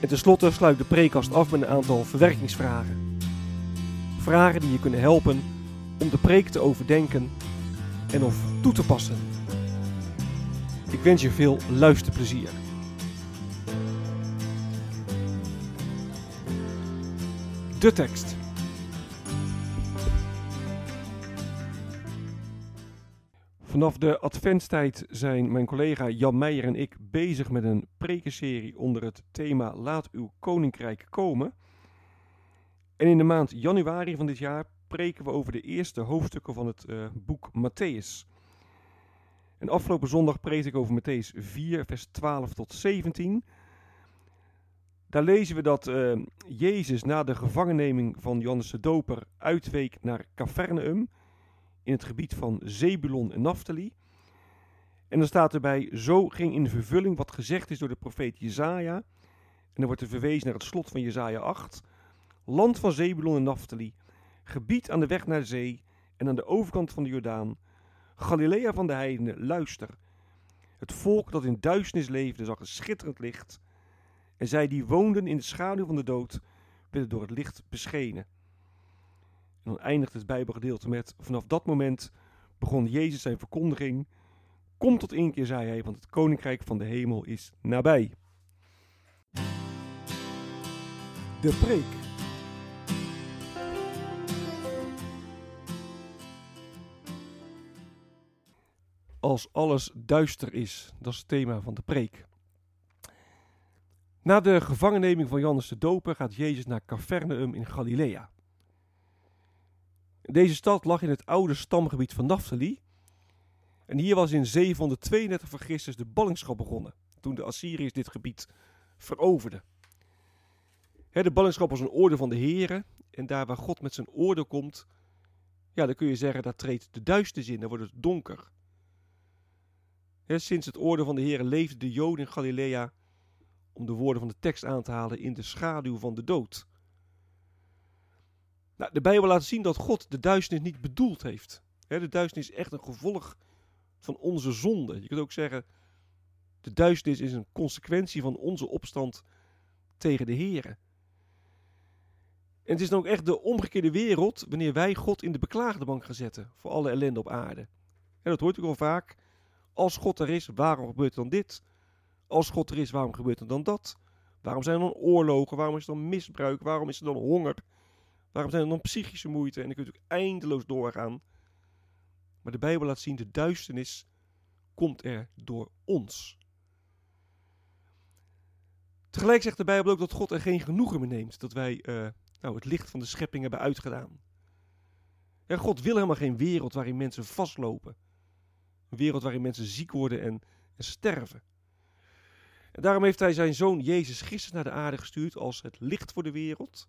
En tenslotte sluit de preekkast af met een aantal verwerkingsvragen. Vragen die je kunnen helpen om de preek te overdenken en of toe te passen. Ik wens je veel luisterplezier. De tekst. Vanaf de adventstijd zijn mijn collega Jan Meijer en ik bezig met een prekenserie onder het thema Laat uw koninkrijk komen. En in de maand januari van dit jaar preken we over de eerste hoofdstukken van het uh, boek Matthäus. En afgelopen zondag prees ik over Matthäus 4, vers 12 tot 17. Daar lezen we dat uh, Jezus na de gevangenneming van Johannes de Doper uitweek naar Capernaum in het gebied van Zebulon en Naphtali. En dan staat erbij, zo ging in vervulling wat gezegd is door de profeet Jezaja. En dan wordt er verwezen naar het slot van Jezaja 8. Land van Zebulon en Naphtali, gebied aan de weg naar de zee en aan de overkant van de Jordaan. Galilea van de heidenen, luister. Het volk dat in duisternis leefde zag een schitterend licht. En zij die woonden in de schaduw van de dood, werden door het licht beschenen. En dan eindigt het Bijbelgedeelte met: Vanaf dat moment begon Jezus zijn verkondiging. Kom tot één keer, zei hij, want het koninkrijk van de hemel is nabij. De preek. Als alles duister is, dat is het thema van de preek. Na de gevangenneming van Johannes de Doper gaat Jezus naar Capernaum in Galilea. Deze stad lag in het oude stamgebied van Naphtali. En hier was in 732 voor Christus de ballingschap begonnen, toen de Assyriërs dit gebied veroverden. de ballingschap was een orde van de heren. En daar waar God met zijn orde komt, ja, dan kun je zeggen, daar treedt de duisternis in, dan wordt het donker. sinds het orde van de heren leefden de Joden in Galilea, om de woorden van de tekst aan te halen, in de schaduw van de dood. Nou, de Bijbel laat zien dat God de duisternis niet bedoeld heeft. de duisternis is echt een gevolg van onze zonde. Je kunt ook zeggen, de duisternis is een consequentie van onze opstand tegen de Here. En het is dan ook echt de omgekeerde wereld wanneer wij God in de beklaagde bank gaan zetten voor alle ellende op aarde. En dat hoort u wel vaak. Als God er is, waarom gebeurt dan dit? Als God er is, waarom gebeurt er dan dat? Waarom zijn er dan oorlogen? Waarom is er dan misbruik? Waarom is er dan honger? Waarom zijn er dan psychische moeite? En dan kunt u eindeloos doorgaan. Maar de Bijbel laat zien, de duisternis komt er door ons. Tegelijk zegt de Bijbel ook dat God er geen genoegen mee neemt dat wij uh, nou, het licht van de schepping hebben uitgedaan. Ja, God wil helemaal geen wereld waarin mensen vastlopen. Een wereld waarin mensen ziek worden en, en sterven. En daarom heeft hij zijn zoon Jezus Christus naar de aarde gestuurd als het licht voor de wereld.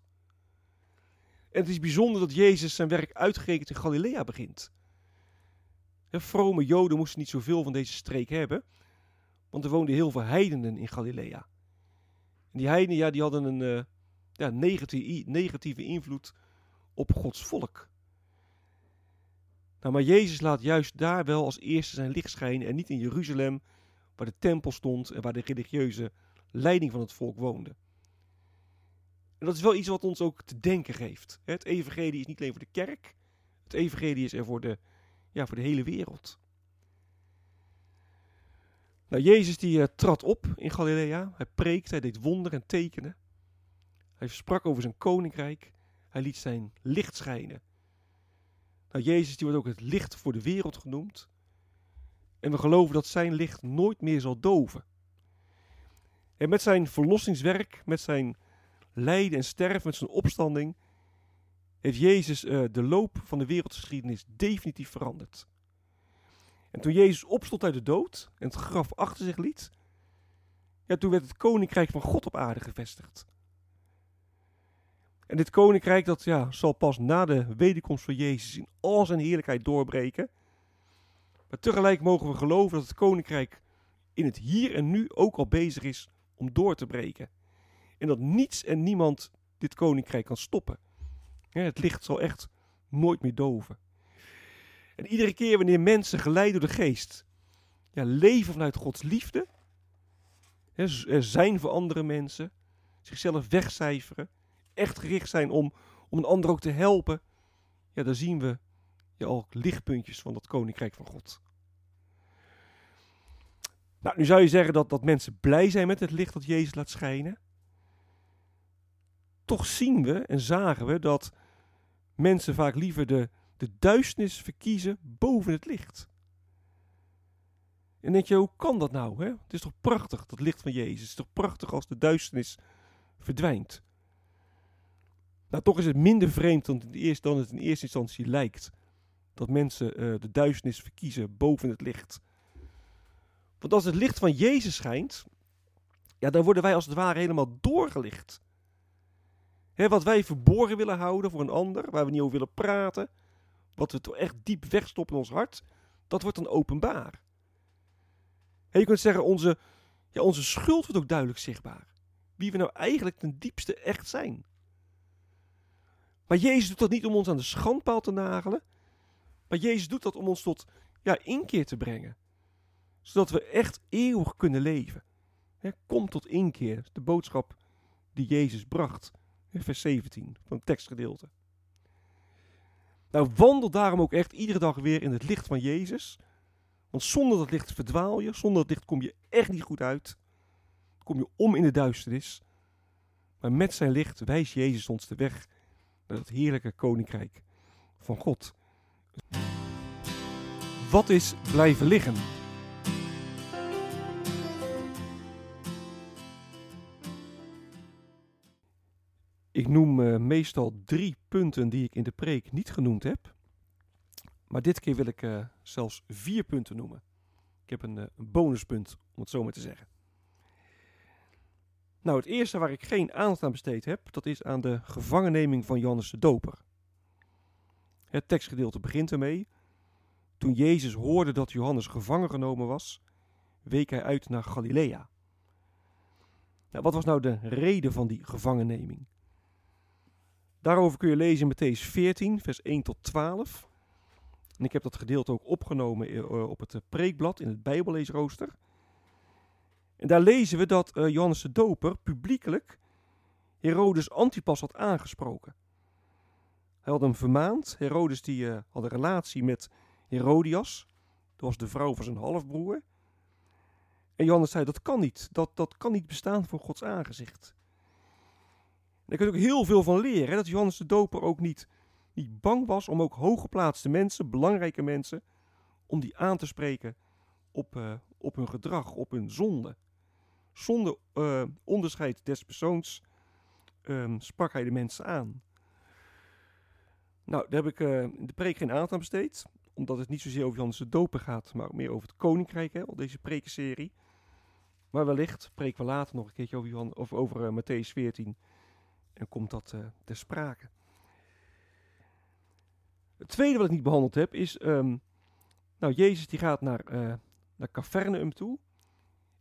En het is bijzonder dat Jezus zijn werk uitgerekend in Galilea begint. Vrome Joden moesten niet zoveel van deze streek hebben, want er woonden heel veel heidenen in Galilea. En die heidenen ja, die hadden een uh, ja, negatieve, negatieve invloed op Gods volk. Nou, maar Jezus laat juist daar wel als eerste zijn licht schijnen en niet in Jeruzalem, waar de tempel stond en waar de religieuze leiding van het volk woonde. En dat is wel iets wat ons ook te denken geeft. Het evangelie is niet alleen voor de kerk. Het evangelie is er voor de, ja, voor de hele wereld. Nou, Jezus die uh, trad op in Galilea. Hij preekte, hij deed wonderen en tekenen. Hij sprak over zijn koninkrijk. Hij liet zijn licht schijnen. Nou, Jezus die wordt ook het licht voor de wereld genoemd. En we geloven dat zijn licht nooit meer zal doven. En met zijn verlossingswerk, met zijn lijden en sterven, met zijn opstanding, heeft Jezus uh, de loop van de wereldgeschiedenis definitief veranderd. En toen Jezus opstond uit de dood en het graf achter zich liet, ja, toen werd het koninkrijk van God op aarde gevestigd. En dit koninkrijk dat ja, zal pas na de wederkomst van Jezus in al zijn heerlijkheid doorbreken. Maar tegelijk mogen we geloven dat het koninkrijk in het hier en nu ook al bezig is om door te breken. En dat niets en niemand dit koninkrijk kan stoppen. Het licht zal echt nooit meer doven. En iedere keer wanneer mensen geleid door de geest ja, leven vanuit Gods liefde, zijn voor andere mensen, zichzelf wegcijferen, echt gericht zijn om, om een ander ook te helpen, ja, dan zien we ja, al lichtpuntjes van dat koninkrijk van God. Nou, nu zou je zeggen dat, dat mensen blij zijn met het licht dat Jezus laat schijnen. Toch zien we en zagen we dat mensen vaak liever de, de duisternis verkiezen boven het licht. En denk je, hoe kan dat nou? Hè? Het is toch prachtig, dat licht van Jezus. Het is toch prachtig als de duisternis verdwijnt. Nou, toch is het minder vreemd dan, het, eerste, dan het in eerste instantie lijkt. Dat mensen uh, de duisternis verkiezen boven het licht. Want als het licht van Jezus schijnt, ja, dan worden wij als het ware helemaal doorgelicht. Wat wij verborgen willen houden voor een ander, waar we niet over willen praten, wat we toch echt diep wegstoppen in ons hart, dat wordt dan openbaar. Je kunt zeggen, onze, ja, onze schuld wordt ook duidelijk zichtbaar. Wie we nou eigenlijk ten diepste echt zijn. Maar Jezus doet dat niet om ons aan de schandpaal te nagelen. Maar Jezus doet dat om ons tot ja, inkeer te brengen. Zodat we echt eeuwig kunnen leven. kom tot inkeer. De boodschap die Jezus bracht. Vers 17 van het tekstgedeelte. Nou, wandel daarom ook echt iedere dag weer in het licht van Jezus. Want zonder dat licht verdwaal je. Zonder dat licht kom je echt niet goed uit. Kom je om in de duisternis. Maar met zijn licht wijst Jezus ons de weg naar het heerlijke koninkrijk van God. Wat is blijven liggen? Ik noem uh, meestal drie punten die ik in de preek niet genoemd heb. Maar dit keer wil ik uh, zelfs vier punten noemen. Ik heb een, uh, een bonuspunt, om het zo maar te zeggen. Nou, het eerste waar ik geen aandacht aan besteed heb, dat is aan de gevangenneming van Johannes de Doper. Het tekstgedeelte begint ermee. Toen Jezus hoorde dat Johannes gevangen genomen was, week hij uit naar Galilea. Nou, wat was nou de reden van die gevangenneming? Daarover kun je lezen in Matthäus 14, vers 1 tot 12. En ik heb dat gedeelte ook opgenomen eh, op het eh, preekblad in het Bijbelleesrooster. En daar lezen we dat Johannes de Doper publiekelijk Herodes Antipas had aangesproken. Hij had hem vermaand. Herodes die, had een relatie met Herodias. Dat was de vrouw van zijn halfbroer. En Johannes zei, dat kan niet. Dat, dat kan niet bestaan voor Gods aangezicht. Daar kun je ook heel veel van leren. Dat Johannes de Doper ook niet, niet bang was om ook hooggeplaatste mensen, belangrijke mensen, om die aan te spreken op, uh, op hun gedrag, op hun zonde. Zonder uh, onderscheid des persoons um, sprak hij de mensen aan. Nou, daar heb ik uh, de preek geen aandacht aan besteed. Omdat het niet zozeer over Johannes de Doper gaat, maar meer over het koninkrijk, hè, deze prekenserie. Maar wellicht spreken we later nog een keertje over, Johan, of over Matthäus 14 en komt dat uh, ter sprake. Het tweede wat ik niet behandeld heb is, um, nou Jezus die gaat naar, uh, naar Capernaum toe.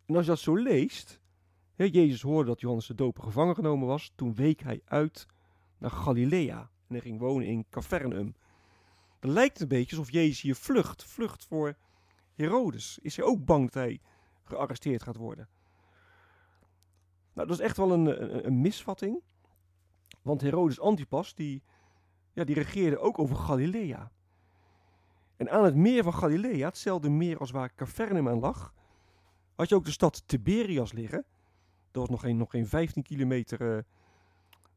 En als je dat zo leest, Jezus hoorde dat Johannes de Doper gevangen genomen was, toen week hij uit naar Galilea en hij ging wonen in Capernaum. Dan lijkt het een beetje alsof Jezus hier vlucht, vlucht voor Herodes. Is hij ook bang dat hij gearresteerd gaat worden? Nou, dat is echt wel een, een misvatting. Want Herodes Antipas, die, ja, die regeerde ook over Galilea. En aan het meer van Galilea, hetzelfde meer als waar Capernaum aan lag, had je ook de stad Tiberias liggen. Dat was nog geen, nog geen 15 kilometer uh,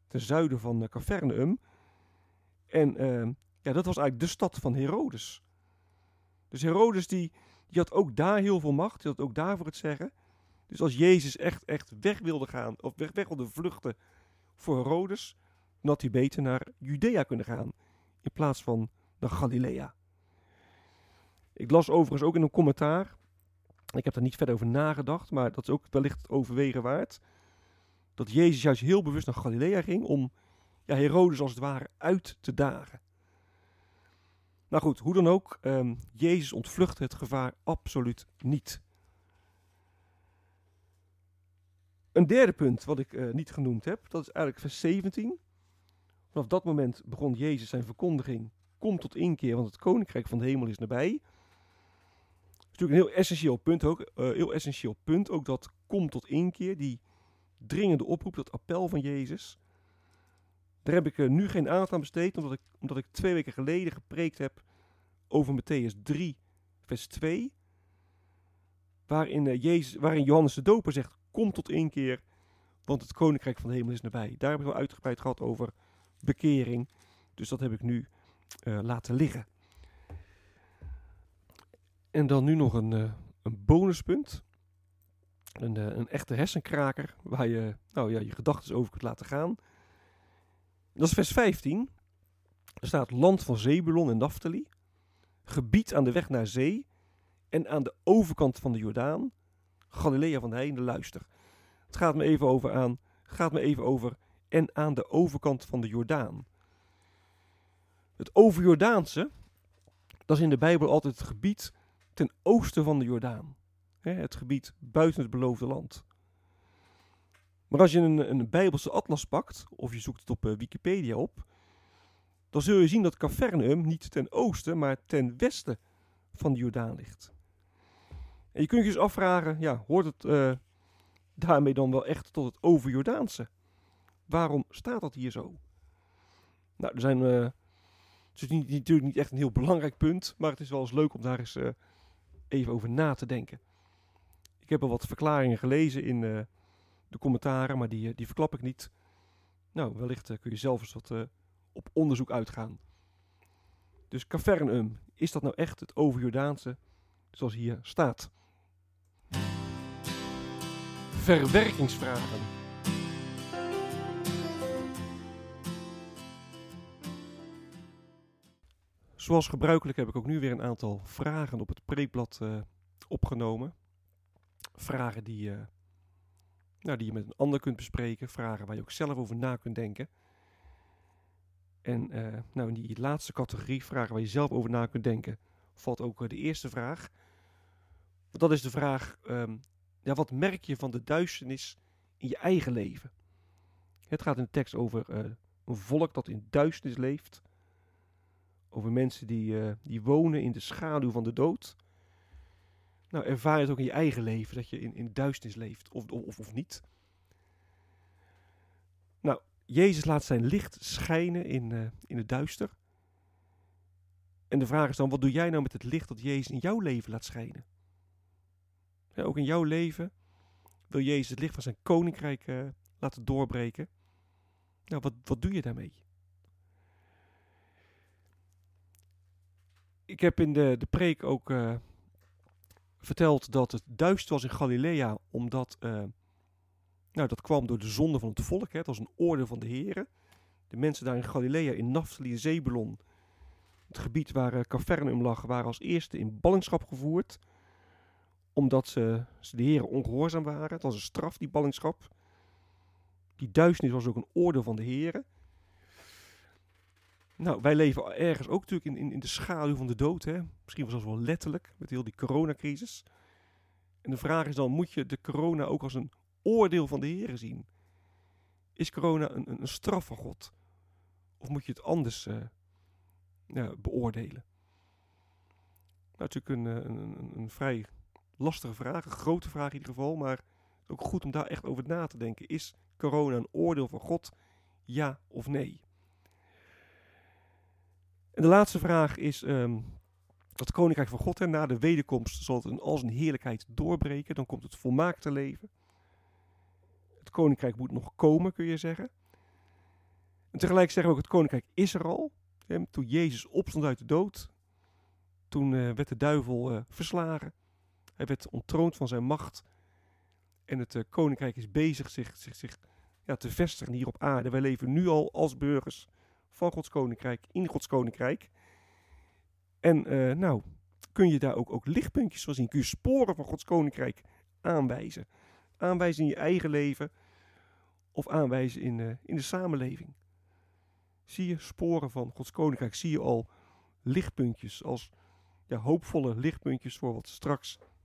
ten zuiden van uh, Capernaum. En uh, ja, dat was eigenlijk de stad van Herodes. Dus Herodes die, die had ook daar heel veel macht, die had ook daar voor het zeggen. Dus als Jezus echt, echt weg wilde gaan, of weg, weg wilde vluchten voor Herodes, hij beter naar Judea kunnen gaan, in plaats van naar Galilea. Ik las overigens ook in een commentaar, ik heb daar niet verder over nagedacht, maar dat is ook wellicht overwegen waard, dat Jezus juist heel bewust naar Galilea ging om ja, Herodes als het ware uit te dagen. Nou goed, hoe dan ook, um, Jezus ontvlucht het gevaar absoluut niet. Een derde punt wat ik uh, niet genoemd heb, dat is eigenlijk vers 17. Vanaf dat moment begon Jezus zijn verkondiging. Kom tot inkeer, want het koninkrijk van de hemel is nabij. Dat is natuurlijk een heel essentieel punt ook. Uh, heel essentieel punt ook dat kom tot inkeer, die dringende oproep, dat appel van Jezus. Daar heb ik uh, nu geen aandacht aan besteed, omdat ik, omdat ik twee weken geleden gepreekt heb over Matthäus 3, vers 2. Waarin, Jezus, waarin Johannes de Doper zegt, kom tot inkeer, want het koninkrijk van de hemel is nabij. Daar heb ik wel uitgebreid gehad over bekering. Dus dat heb ik nu uh, laten liggen. En dan nu nog een, uh, een bonuspunt. Een, uh, een echte hersenkraker waar je nou, ja, je gedachten over kunt laten gaan. Dat is vers 15. Er staat land van Zebulon en Naphtali. Gebied aan de weg naar zee. En aan de overkant van de Jordaan. Galilea van Heinde, luister. Het gaat me even over aan. gaat me even over. En aan de overkant van de Jordaan. Het overjordaanse. Dat is in de Bijbel altijd het gebied ten oosten van de Jordaan. Het gebied buiten het beloofde land. Maar als je een, een Bijbelse atlas pakt, of je zoekt het op uh, Wikipedia op, dan zul je zien dat Capernaum niet ten oosten, maar ten westen van de Jordaan ligt. En je kunt je dus afvragen, ja, hoort het uh, daarmee dan wel echt tot het overjordaanse? Waarom staat dat hier zo? Nou, er zijn, uh, het is niet, natuurlijk niet echt een heel belangrijk punt, maar het is wel eens leuk om daar eens even over na te denken. Ik heb al wat verklaringen gelezen in de commentaren, maar die, die verklap ik niet. Nou, wellicht kun je zelf eens wat op onderzoek uitgaan. Dus Caverneum, is dat nou echt het overjordaanse zoals hier staat? Verwerkingsvragen. Zoals gebruikelijk heb ik ook nu weer een aantal vragen op het preekblad uh, opgenomen. Vragen die, uh, nou, die je met een ander kunt bespreken, vragen waar je ook zelf over na kunt denken. En uh, nou, in die laatste categorie, vragen waar je zelf over na kunt denken, valt ook de eerste vraag. Dat is de vraag, um, ja, wat merk je van de duisternis in je eigen leven? Het gaat in de tekst over uh, een volk dat in duisternis leeft. Over mensen die, die wonen in de schaduw van de dood. Nou, ervaar je het ook in je eigen leven, dat je in, in duisternis leeft, of, of, of niet. Nou, Jezus laat zijn licht schijnen in, uh, in het duister. En de vraag is dan, wat doe jij nou met het licht dat Jezus in jouw leven laat schijnen? Ook in jouw leven wil Jezus het licht van zijn koninkrijk uh, laten doorbreken. Nou, wat, wat doe je daarmee? Ik heb in de, de preek ook uh, verteld dat het duister was in Galilea, omdat nou, dat kwam door de zonde van het volk. Hè. Het was een orde van de heren. De mensen daar in Galilea, in Naphtali en Zebulon, het gebied waar uh, Capernaum lag, waren als eerste in ballingschap gevoerd. Omdat ze, de heren ongehoorzaam waren. Het was een straf, die ballingschap. Die duisternis was ook een orde van de heren. Nou, wij leven ergens ook natuurlijk in, in, in de schaduw van de dood. Hè? Misschien was dat wel letterlijk, met heel die coronacrisis. En de vraag is dan, moet je de corona ook als een oordeel van de Heer zien? Is corona een, een, straf van God? Of moet je het anders uh, ja, beoordelen? Nou, natuurlijk een, een, een, een, vrij lastige vraag, een grote vraag in ieder geval, maar ook goed om daar echt over na te denken. Is corona een oordeel van God? Ja of nee? En de laatste vraag is, um, dat koninkrijk van God, hè, na de wederkomst zal het in al zijn heerlijkheid doorbreken, dan komt het volmaakte leven. Het koninkrijk moet nog komen, kun je zeggen. En tegelijk zeggen we ook, het koninkrijk is er al. toen Jezus opstond uit de dood, toen eh, werd de duivel eh, verslagen. Hij werd ontroond van zijn macht. En het eh, koninkrijk is bezig zich, zich, zich ja, te vestigen hier op aarde. Wij leven nu al als burgers van Gods koninkrijk, in Gods koninkrijk. En nou, kun je daar ook, ook lichtpuntjes van zien. Kun je sporen van Gods koninkrijk aanwijzen. Aanwijzen in je eigen leven of aanwijzen in, in de samenleving. Zie je sporen van Gods koninkrijk? Zie je al lichtpuntjes als ja, hoopvolle lichtpuntjes voor wat straks